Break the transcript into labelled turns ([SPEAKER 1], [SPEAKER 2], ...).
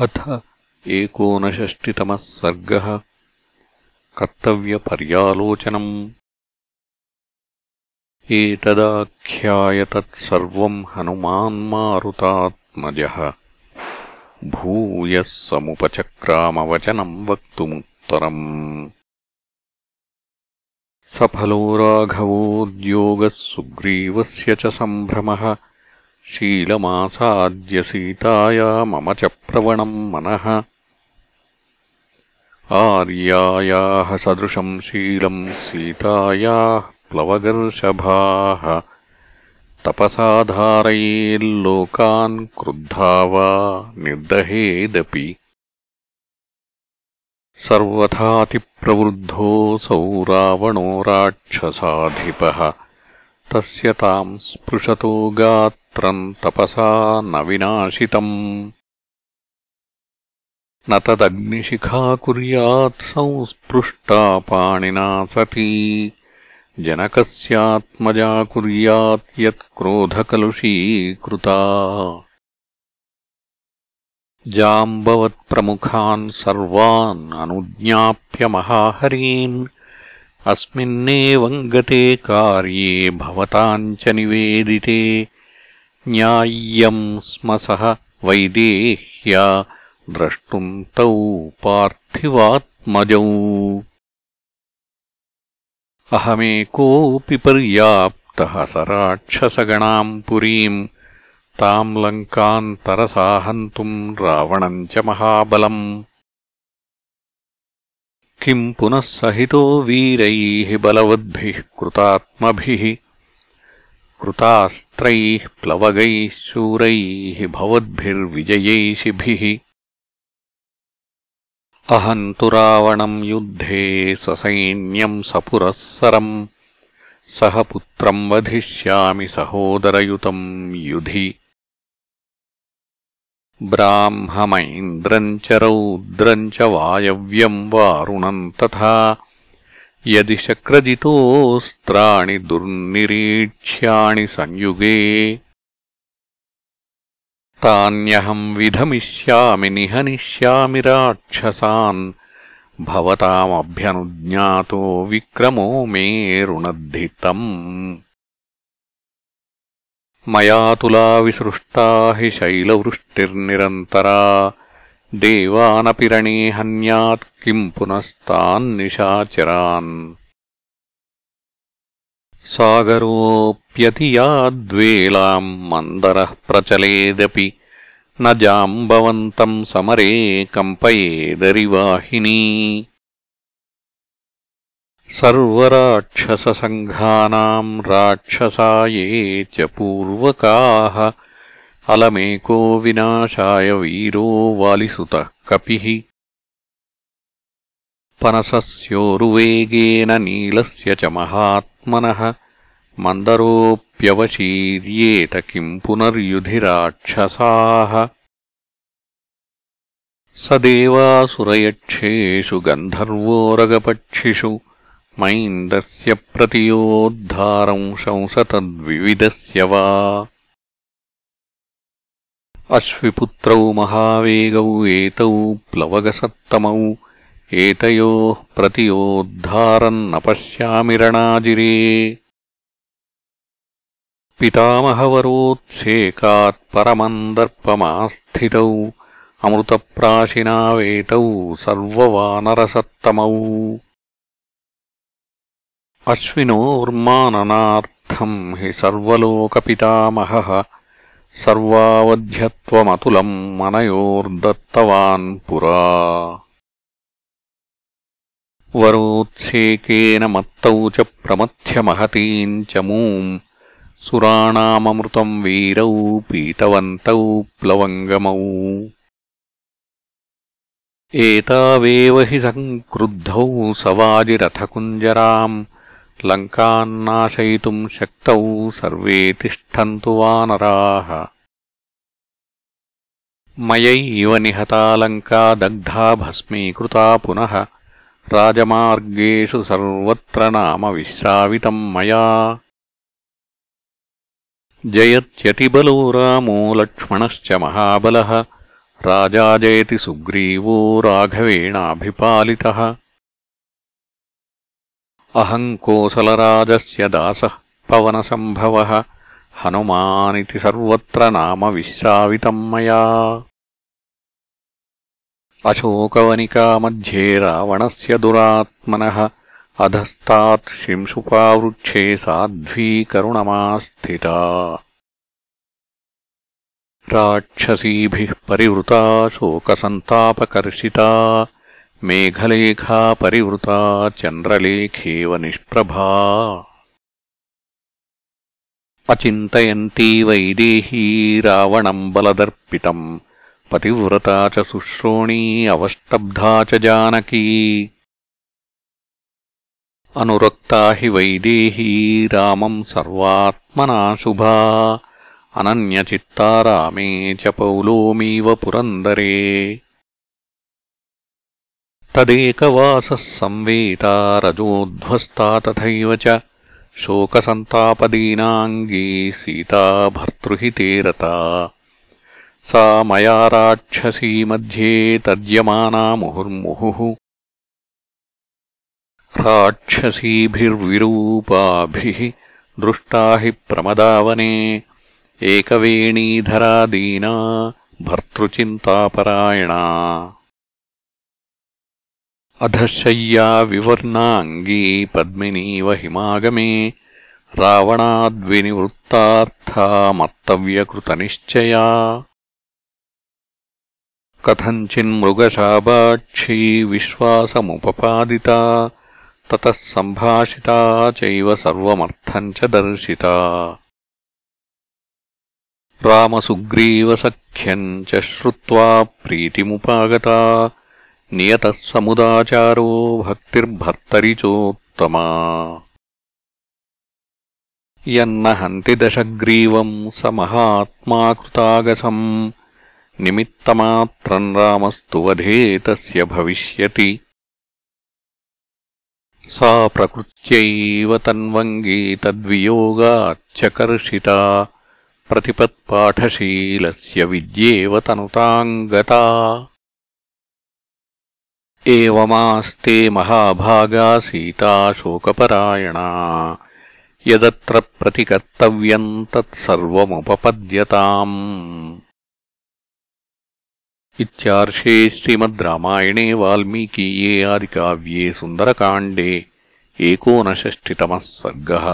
[SPEAKER 1] अथ एकोनषष्टितमः सर्गः। कर्तव्यपर्यालोचनम्। एतदाख्याय तत्सर्वम् हनुमान्मारुतात्मजः भूयः समुपचक्रामवचनम् वक्तुमुत्तरम्। सफलो राघवोद्योगः सुग्रीवस्य च सम्भ्रमः शीलमासाद्यसीताया मम च प्रवणम् मनः। आर्यायाः सदृशम् शीलम् सीतायाः प्लवगर्षभाः। तपसाधारयेल्लोकान् क्रुद्धा वा निर्दहेदपि। सर्वथातिप्रवृद्धोऽसौ रावणो राक्षसाधिपः। तस्य ताम् स्पृशतो गात् तपसा न विनाशितम्। न तदग्निशिखा कुर्यात् संस्पृष्टा पाणिना सती। जनकस्यात्मजा कुर्यात् यत्क्रोधकलुषीकृता जाम्बवत्प्रमुखान् सर्वान् अनुज्ञाप्य महाहरीन्। अस्मिन्नेवम् गते कार्ये भवताम् च निवेदिते न्याय्यम् स्म सः वैदेह्या द्रष्टुम् तौ पार्थिवात्मजौ। अहमेकोऽपि पर्याप्तः स राक्षसगणाम् पुरीम् ताम् लङ्काम् तरसा हन्तुम् रावणम् च महाबलम्। किम् पुनः सहितो वीरैः बलवद्भिः कृतात्मभिः कृतास्त्रैः प्लवगैः शूरैः भवद्भिर्विजयैषिभिः। अहम् तु रावणम् युद्धे ससैन्यम् सपुरःसरम् सह पुत्रम् वधिष्यामि सहोदरयुतम् युधि। ब्राह्ममैन्द्रम् च रौद्रम् च वायव्यम् वारुणम् तथा यदि शक्रजितोऽस्त्राणि दुर्निरीक्ष्याणि संयुगे तान्यहम् विधमिष्यामि निहनिष्यामि राक्षसान् भवतामभ्यनुज्ञातो विक्रमो मे रुणद्धितम् मया तुला विसृष्टा हि शैलवृष्टिर्निरन्तरा देवानपि रणे हन्यात् किम् पुनस्तान्निशाचरान् सागरोऽप्यतियाद्वेलाम् मन्दरः प्रचलेदपि न जाम्बवन्तम् समरे कम्पयेदरिवाहिनी सर्वराक्षससङ्घानाम् राक्षसा ये च पूर्वकाः अलमेको विनाशाय वीरो वालिसुतः कपिः पनसस्योरुवेगेन नीलस्य च महात्मनः मन्दरोऽप्यवशीर्येत किम् पुनर्युधिराक्षसाः। स देवासुरयक्षेषु गन्धर्वोरगपक्षिषु मैन्दस्य प्रतियोद्धारम् शंसतद्विविधस्य वा अश्विपुत्रौ महावेगौ एतौ प्लवगसत्तमौ एतयोः प्रतियोद्धारम् न पश्यामि रणाजिरे पितामहवरोत्सेकात्परमन्दर्पमास्थितौ अमृतप्राशिनावेतौ सर्ववानरसत्तमौ अश्विनोर्माननार्थम् हि सर्वलोकपितामहः सर्वावध्यत्वमतुलम् मनयोर्दत्तवान् पुरा। वरोत्सेकेन मत्तौ च प्रमथ्यमहतीम् च मूम्। सुराणाममृतम् वीरौ पीतवन्तौ प्लवङ्गमौ। एतावेव हि सङ्क्रुद्धौ सवाजिरथकुञ्जराम् लङ्कान्नाशयितुम् शक्तौ सर्वे तिष्ठन्तु वानराः। मयैव निहता लङ्का दग्धा भस्मीकृता पुनः। राजमार्गेषु सर्वत्र नाम विश्रावितम् मया। जयत्यतिबलो रामो लक्ष्मणश्च महाबलः। राजाजयति सुग्रीवो राघवेणाभिपालितः అహం కోసలరాజస్ దాస పవనసంభవ హనుమానితి నామ విశ్రావిత మయా. అశోకవనికామధ్యే రావణస్ దురాత్మన అధస్తాత్ శింసుపావృక్షే సాధ్వీ కరుణమాస్థితా. రాక్షసీభిः పరివృతా శోకసంతాపకర్షితా. मेघलेखा परिवृता चन्द्रलेखेव निष्प्रभा अचिन्तयन्ती वैदेही रावणम् बलदर्पितम् पतिव्रता च शुश्रोणी अवष्टब्धा च जानकी। अनुरक्ता हि वैदेही रामम् सर्वात्मना शुभा। अनन्यचित्ता रामे च पौलोमीव पुरन्दरे तदेकवासः संवेता रजोध्वस्ता तथैव च शोकसन्तापदीनाङ्गी सीता भर्तृहिते रता सा मया राक्षसी मध्ये तर्यमाना मुहुर्मुहुः। राक्षसीभिर्विरूपाभिः दृष्टा हि प्रमदावने एकवेणीधरा दीना भर्तृचिन्तापरायणा अधशय्या विवर्णाङ्गी पद्मिनीव हिमागमे रावणाद्विनिवृत्तार्था मर्तव्यकृतनिश्चया कथञ्चिन्मृगशाबाक्षी विश्वासमुपपादिता ततः सम्भाषिता चैव सर्वमर्थम् च दर्शिता रामसुग्रीवसख्यम् च श्रुत्वा प्रीतिमुपागता नियतः समुदाचारो भक्तिर्भर्तरि चोत्तमा यन्न हन्ति दशग्रीवम् स महात्मा कृतागसम् निमित्तमात्रम् रामस्तु वधे तस्य भविष्यति। सा प्रकृत्यैव तन्वङ्गी तद्वियोगाच्चकर्षिता। प्रतिपत्पाठशीलस्य विद्येव तनुताम् गता एवमास्ते महाभागा सीता शोकपरायणा यदत्र प्रतिकर्तव्यम् तत्सर्वमुपपद्यताम् इत्यार्षे श्रीमद् रामायणे वाल्मीकीये आदिकाव्ये सुन्दरकाण्डे एकोनषष्टितमः सर्गः